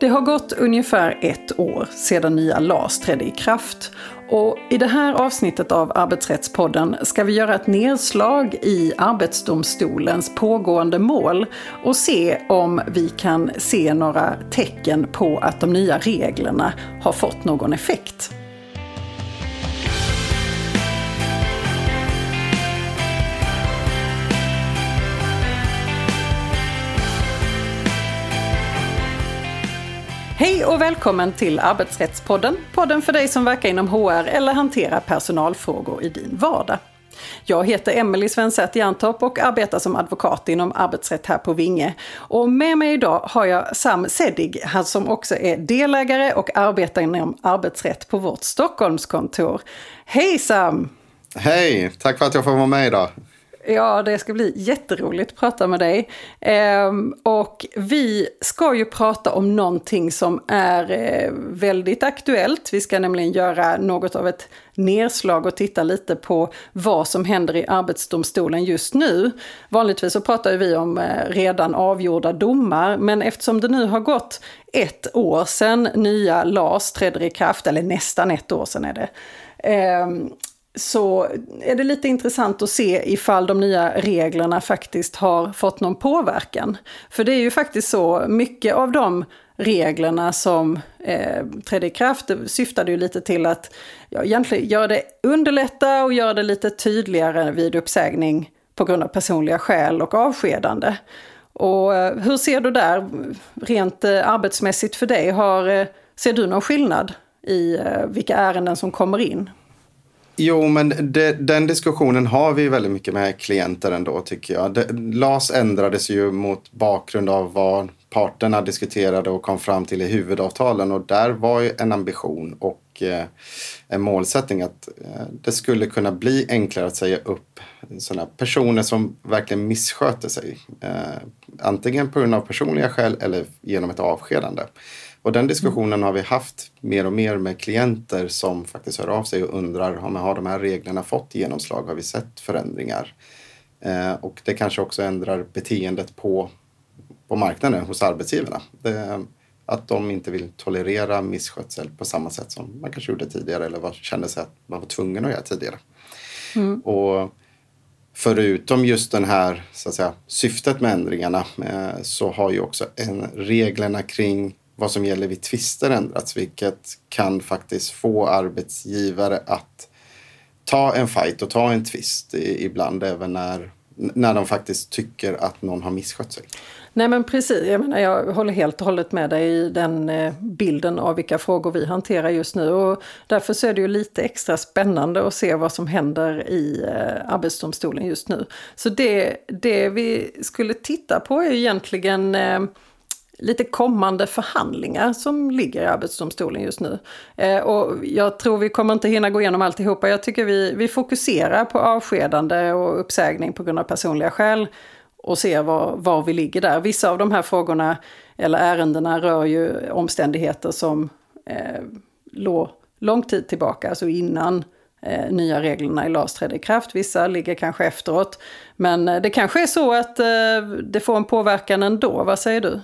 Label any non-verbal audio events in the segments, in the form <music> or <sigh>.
Det har gått ungefär ett år sedan nya LAS trädde i kraft och i det här avsnittet av Arbetsrättspodden ska vi göra ett nedslag i Arbetsdomstolens pågående mål och se om vi kan se några tecken på att de nya reglerna har fått någon effekt. Hej och välkommen till Arbetsrättspodden. Podden för dig som verkar inom HR eller hanterar personalfrågor i din vardag. Jag heter Emelie Svensäter Jantorp och arbetar som advokat inom arbetsrätt här på Vinge. Och med mig idag har jag Sam Sedig, han som också är delägare och arbetar inom arbetsrätt på vårt Stockholmskontor. Hej Sam! Hej! Tack för att jag får vara med idag. Ja, det ska bli jätteroligt att prata med dig. Ehm, och vi ska ju prata om någonting som är eh, väldigt aktuellt. Vi ska nämligen göra något av ett nedslag och titta lite på vad som händer i Arbetsdomstolen just nu. Vanligtvis så pratar vi om eh, redan avgjorda domar, men eftersom det nu har gått ett år sedan nya LAS trädde i kraft, eller nästan ett år sedan är det, ehm, så är det lite intressant att se ifall de nya reglerna faktiskt har fått någon påverkan. För det är ju faktiskt så, mycket av de reglerna som eh, trädde i kraft syftade ju lite till att ja, egentligen göra det underlätta och göra det lite tydligare vid uppsägning på grund av personliga skäl och avskedande. Och eh, hur ser du där rent eh, arbetsmässigt för dig? Har, eh, ser du någon skillnad i eh, vilka ärenden som kommer in? Jo, men det, den diskussionen har vi väldigt mycket med klienter ändå tycker jag. Det, LAS ändrades ju mot bakgrund av vad parterna diskuterade och kom fram till i huvudavtalen och där var ju en ambition och eh, en målsättning att eh, det skulle kunna bli enklare att säga upp sådana personer som verkligen missköter sig. Eh, antingen på grund av personliga skäl eller genom ett avskedande. Och den diskussionen har vi haft mer och mer med klienter som faktiskt hör av sig och undrar om har de här reglerna fått genomslag? Har vi sett förändringar? Eh, och det kanske också ändrar beteendet på, på marknaden hos arbetsgivarna. Det, att de inte vill tolerera misskötsel på samma sätt som man kanske gjorde tidigare eller var, kände sig att man var tvungen att göra tidigare. Mm. Och förutom just den här så att säga, syftet med ändringarna eh, så har ju också en, reglerna kring vad som gäller vid tvister ändrats, vilket kan faktiskt få arbetsgivare att ta en fight och ta en tvist ibland, även när, när de faktiskt tycker att någon har misskött sig. Nej men precis, jag, menar, jag håller helt och hållet med dig i den eh, bilden av vilka frågor vi hanterar just nu. Och därför så är det ju lite extra spännande att se vad som händer i eh, Arbetsdomstolen just nu. Så det, det vi skulle titta på är egentligen eh, lite kommande förhandlingar som ligger i Arbetsdomstolen just nu. Eh, och jag tror vi kommer inte hinna gå igenom alltihopa. Jag tycker vi, vi fokuserar på avskedande och uppsägning på grund av personliga skäl och ser var, var vi ligger där. Vissa av de här frågorna eller ärendena rör ju omständigheter som eh, låg lång tid tillbaka, alltså innan eh, nya reglerna i LAS trädde i kraft. Vissa ligger kanske efteråt. Men eh, det kanske är så att eh, det får en påverkan ändå. Vad säger du?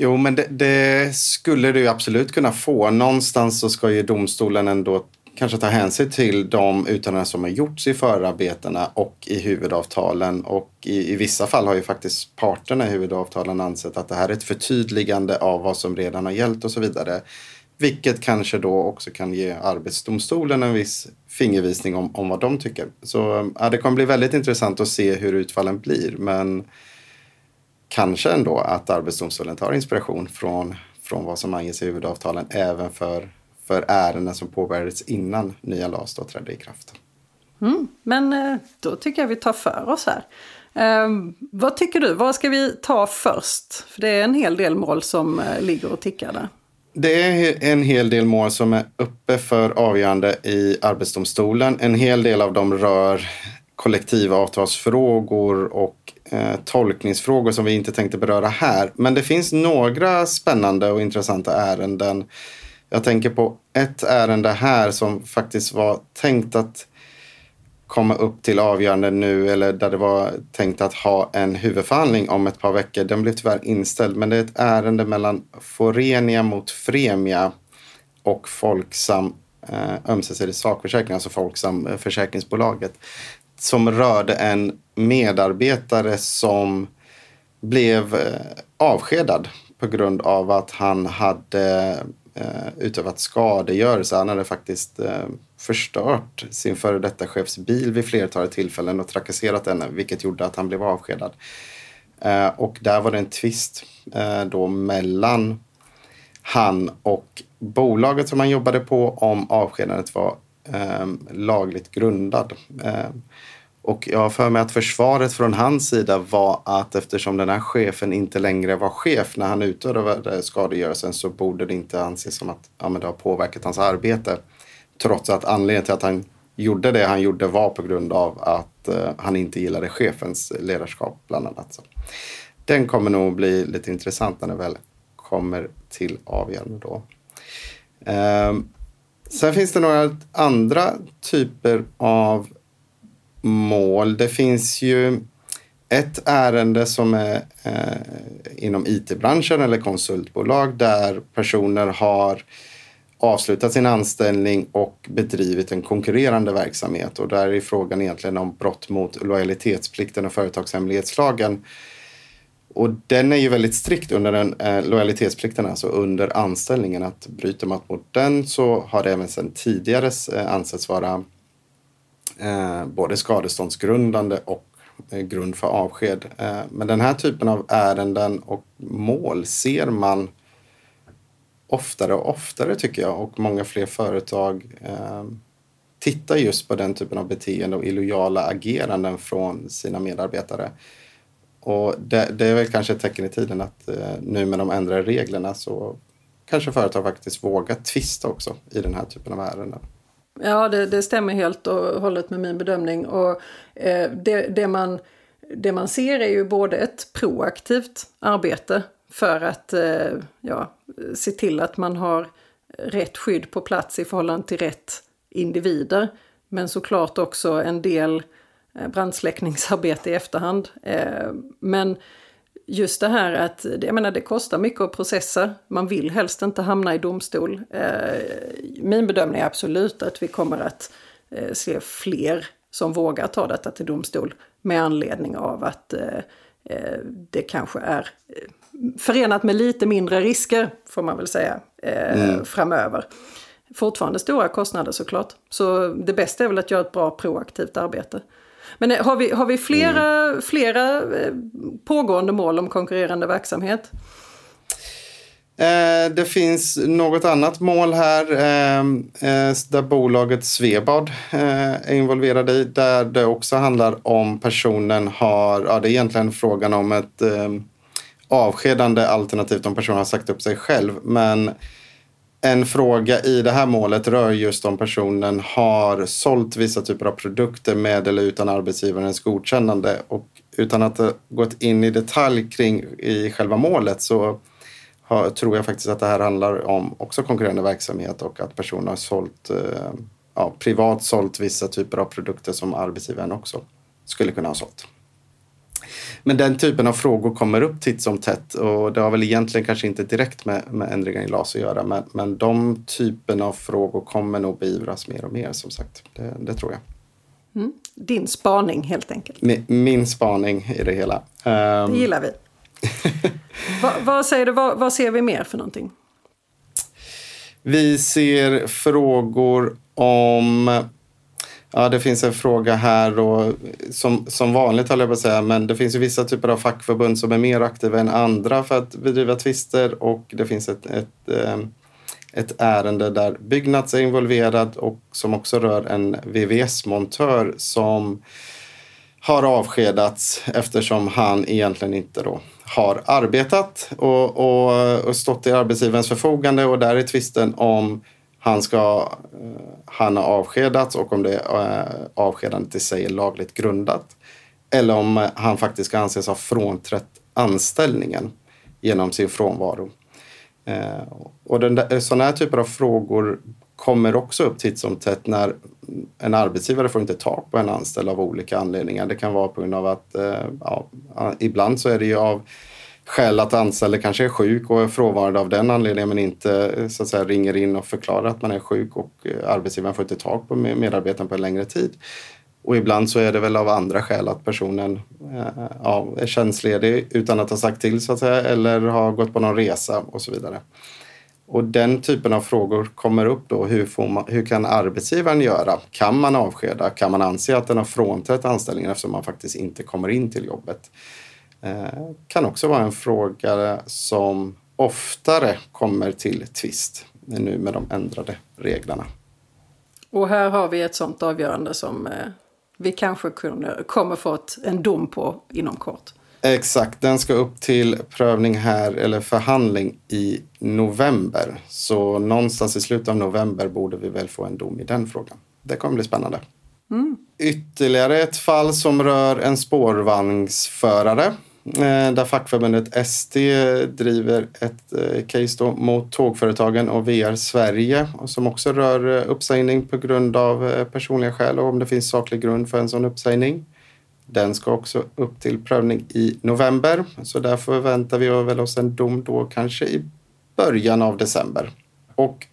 Jo, men det, det, skulle du absolut kunna få. Någonstans så ska ju domstolen ändå kanske ta hänsyn till de uttalanden som har gjorts i förarbetena och i huvudavtalen. Och i, i, vissa fall har ju faktiskt parterna i huvudavtalen ansett att det här är ett förtydligande av vad som redan har gällt och så vidare. Vilket kanske då också kan ge Arbetsdomstolen en viss fingervisning om, om vad de tycker. Så ja, det kommer bli väldigt intressant att se hur utfallen blir. Men kanske ändå att Arbetsdomstolen tar inspiration från, från vad som anges i huvudavtalen även för, för ärenden som påbörjades innan nya LAS då trädde i kraft. Mm, men eh, då tycker jag vi tar för oss här. Um, vad tycker du? Vad ska vi ta först? För det är en hel del mål som uh, ligger och tickar där. Det är en hel del mål som är uppe för avgörande i Arbetsdomstolen. En hel del av dem rör kollektivavtalsfrågor och eh, tolkningsfrågor som vi inte tänkte beröra här. Men det finns några spännande och intressanta ärenden. Jag tänker på ett ärende här som faktiskt var tänkt att komma upp till avgörande nu eller där det var tänkt att ha en huvudförhandling om ett par veckor. Den blev tyvärr inställd, men det är ett ärende mellan Forenia mot Fremia och Folksam eh, ömsesidig sakförsäkring, alltså Folksam eh, försäkringsbolaget, som rörde en medarbetare som blev eh, avskedad på grund av att han hade eh, utövat skadegörelse. Han hade faktiskt eh, förstört sin före detta chefs bil vid flertalet tillfällen och trakasserat henne, vilket gjorde att han blev avskedad. Och där var det en tvist då mellan han och bolaget som han jobbade på om avskedandet var eh, lagligt grundad. Eh, och jag har för mig att försvaret från hans sida var att eftersom den här chefen inte längre var chef när han utövade skadegörelsen så borde det inte anses som att ja, men det har påverkat hans arbete. Trots att anledningen till att han gjorde det han gjorde var på grund av att eh, han inte gillade chefens ledarskap bland annat. Så. Den kommer nog bli lite intressant när den väl kommer till avgörande då. Ehm, sen finns det några andra typer av mål. Det finns ju ett ärende som är eh, inom it-branschen eller konsultbolag där personer har avslutat sin anställning och bedrivit en konkurrerande verksamhet. Och där är frågan egentligen om brott mot lojalitetsplikten och företagshemlighetslagen. Och den är ju väldigt strikt under den, eh, lojalitetsplikten, alltså under anställningen. Att bryter man mot den så har det även sedan tidigare eh, ansetts vara eh, både skadeståndsgrundande och eh, grund för avsked. Eh, men den här typen av ärenden och mål ser man oftare och oftare tycker jag och många fler företag eh, tittar just på den typen av beteende och illojala ageranden från sina medarbetare. Och det, det, är väl kanske ett tecken i tiden att eh, nu med de ändrade reglerna så kanske företag faktiskt vågar tvista också i den här typen av ärenden. Ja, det, det, stämmer helt och hållet med min bedömning. Och, eh, det, det, man, det man ser är ju både ett proaktivt arbete för att eh, ja, se till att man har rätt skydd på plats i förhållande till rätt individer. Men såklart också en del eh, brandsläckningsarbete i efterhand. Eh, men just det här att jag menar, det kostar mycket att processa. Man vill helst inte hamna i domstol. Eh, min bedömning är absolut att vi kommer att eh, se fler som vågar ta detta till domstol med anledning av att eh, det kanske är förenat med lite mindre risker, får man väl säga, mm. framöver. Fortfarande stora kostnader såklart. Så det bästa är väl att göra ett bra proaktivt arbete. Men har vi, har vi flera, mm. flera eh, pågående mål om konkurrerande verksamhet? Eh, det finns något annat mål här eh, eh där bolaget Svebad eh, är involverade i. Där det också handlar om personen har, ja det är egentligen frågan om ett eh, avskedande alternativt om personen har sagt upp sig själv. Men en fråga i det här målet rör just om personen har sålt vissa typer av produkter med eller utan arbetsgivarens godkännande. Och utan att ha gått in i detalj kring i själva målet så har, tror jag faktiskt att det här handlar om också konkurrerande verksamhet och att personen har sålt, eh, ja, privat sålt vissa typer av produkter som arbetsgivaren också skulle kunna ha sålt. Men den typen av frågor kommer upp titt som tätt och det har väl egentligen kanske inte direkt med, med ändringar i LAS att göra men, men de typen av frågor kommer nog beivras mer och mer som sagt. Det, det tror jag. Mm. Din spaning helt enkelt. Min, min spaning i det hela. Um... Det gillar vi. <laughs> Va, vad säger du, vad, vad ser vi mer för någonting? Vi ser frågor om Ja, det finns en fråga här och som, som vanligt håller jag på att säga, men det finns ju vissa typer av fackförbund som är mer aktiva än andra för att bedriva tvister och det finns ett, ett, eh, ett ärende där Byggnads är involverad och som också rör en VVS-montör som har avskedats eftersom han egentligen inte då har arbetat och, och, och stått i arbetsgivarens förfogande och där är tvisten om han, ska, eh, han har avskedats och om det eh, avskedandet i sig är lagligt grundat. Eller om eh, han faktiskt ska anses ha frånträtt anställningen genom sin frånvaro. Och den där, sådana här typer av frågor kommer också upp titt som tätt när en arbetsgivare får inte tag på en anställd av olika anledningar. Det kan vara på grund av att, ja, ibland så är det ju av skäl att anställde kanske är sjuk och är frånvarande av den anledningen men inte eh, så att säga, ringer in och förklarar att man är sjuk och eh, arbetsgivaren får inte tag på medarbetaren på en längre tid. Och ibland så är det väl av andra skäl att personen eh, ja, är tjänstledig utan att ha sagt till så att säga eller har gått på någon resa och så vidare. Och den typen av frågor kommer upp då. Hur, man, hur kan arbetsgivaren göra? Kan man avskeda? Kan man anse att den har frånträtt anställningen eftersom man faktiskt inte kommer in till jobbet? Eh, kan också vara en fråga som oftare kommer till tvist nu med de ändrade reglerna. Och här har vi ett sånt avgörande som eh, vi kanske kommer få en dom på inom kort. Exakt, den ska upp till prövning här eller förhandling i november. Så någonstans i slutet av november borde vi väl få en dom i den frågan. Det kommer bli spännande. Mm. Ytterligare ett fall som rör en spårvagnsförare Eh, där fackförbundet ST driver ett eh, case då mot tågföretagen och VR Sverige som också rör eh, uppsägning på grund av personliga skäl och om det finns saklig grund för en sån uppsägning. Den ska också upp till prövning i november så där förväntar vi väl oss en dom då kanske i början av december. Och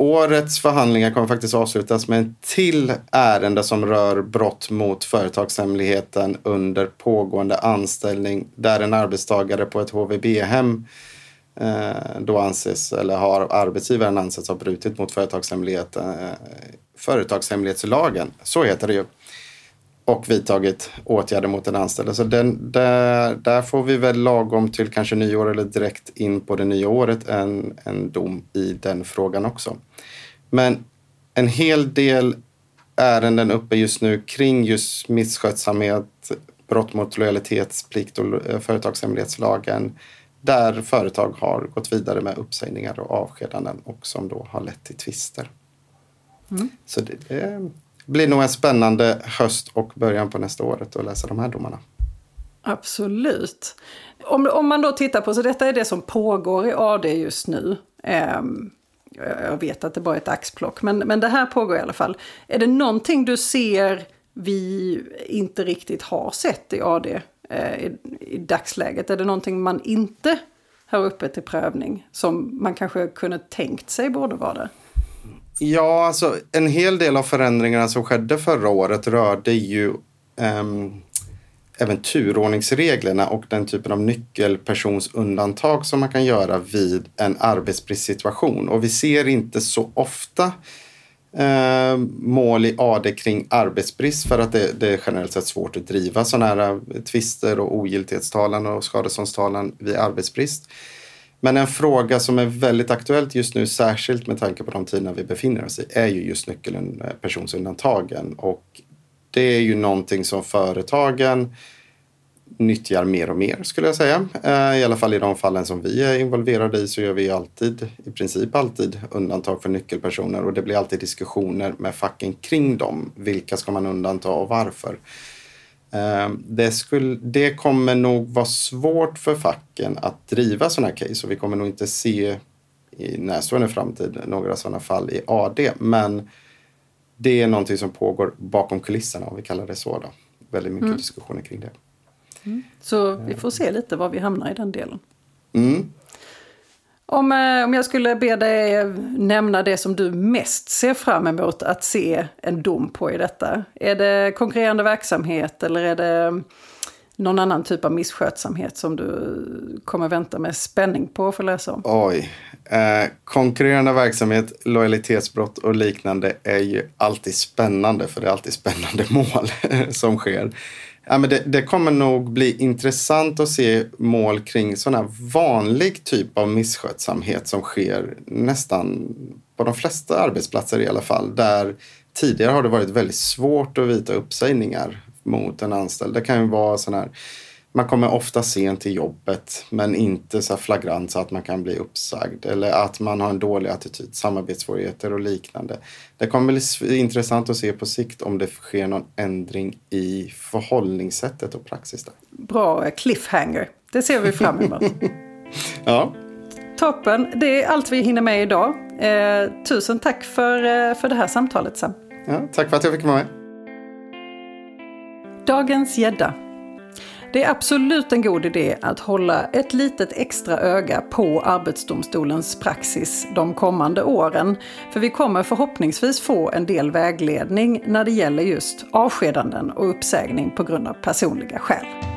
Årets förhandlingar kommer faktiskt avslutas med en till ärende som rör brott mot företagshemligheten under pågående anställning där en arbetstagare på ett HVB-hem eh, då anses, eller har arbetsgivaren ansetts ha brutit mot företagshemligheten, eh, företagshemlighetslagen. Så heter det ju och vidtagit åtgärder mot den anställde. Så den, där, där får vi väl lagom till kanske nyår eller direkt in på det nya året en, en dom i den frågan också. Men en hel del ärenden uppe just nu kring just misskötsamhet, brott mot lojalitetsplikt och eh, företagshemlighetslagen där företag har gått vidare med uppsägningar och avskedanden och som då har lett till tvister. Mm. Så det, det blir nog en spännande höst och början på nästa året att läsa de här domarna. Absolut. Om, om man då tittar på, så detta är det som pågår i AD just nu. Eh, jag vet att det bara är ett axplock, men, men det här pågår i alla fall. Är det någonting du ser vi inte riktigt har sett i AD eh, i, i dagsläget? Är det någonting man inte har uppe till prövning som man kanske kunde tänkt sig borde vara det? Ja, alltså en hel del av förändringarna som skedde förra året rörde ju um, även turordningsreglerna och den typen av nyckelpersonsundantag som man kan göra vid en arbetsbristsituation. Och vi ser inte så ofta eh, mål i AD kring arbetsbrist för att det, det, är generellt sett svårt att driva sådana här tvister och ogiltighetstalan och skadeståndstalan vid arbetsbrist. Men en fråga som är väldigt aktuellt just nu, särskilt med tanke på de tiderna vi befinner oss i, är ju just nyckeln eh, personsundantagen. Och det är ju någonting som företagen nyttjar mer och mer skulle jag säga. Eh, I alla fall i de fallen som vi är involverade i så gör vi alltid, i princip alltid, undantag för nyckelpersoner och det blir alltid diskussioner med facken kring dem. Vilka ska man undanta och varför? Eh, det, skulle, det kommer nog vara svårt för facken att driva sådana case och vi kommer nog inte se i närstående framtid några sådana fall i AD. Men det är någonting som pågår bakom kulisserna om vi kallar det så. Då. Väldigt mycket mm. diskussioner kring det. Mm. Så vi får se lite var vi hamnar i den delen. Mm. Om, eh, om jag skulle be dig eh, nämna det som du mest ser fram emot att se en dom på i detta. Är det konkurrerande verksamhet eller är det mm, någon annan typ av misskötsamhet som du kommer vänta med spänning på att få läsa om? Oj. Eh, konkurrerande verksamhet, lojalitetsbrott och liknande är ju alltid spännande för det är alltid spännande <laughs> mål som sker. Ja, men det, det, kommer nog bli intressant att se mål kring sån här vanlig typ av misskötsamhet som sker nästan på de flesta arbetsplatser i alla fall. Där tidigare har det varit väldigt svårt att vita uppsägningar mot en anställd. Det kan ju vara sån här man kommer ofta sent till jobbet men inte så flagrant så att man kan bli uppsagd eller att man har en dålig attityd, samarbetssvårigheter och liknande. Det kommer bli intressant att se på sikt om det sker någon ändring i förhållningssättet och praxis. Där. Bra cliffhanger. Det ser vi fram emot. <laughs> ja. Toppen. Det är allt vi hinner med idag. Eh, tusen tack för, eh, för det här samtalet Sam. Ja, tack för att jag fick vara med. Dagens gädda. Det är absolut en god idé att hålla ett litet extra öga på Arbetsdomstolens praxis de kommande åren. För vi kommer förhoppningsvis få en del vägledning när det gäller just avskedanden och uppsägning på grund av personliga skäl.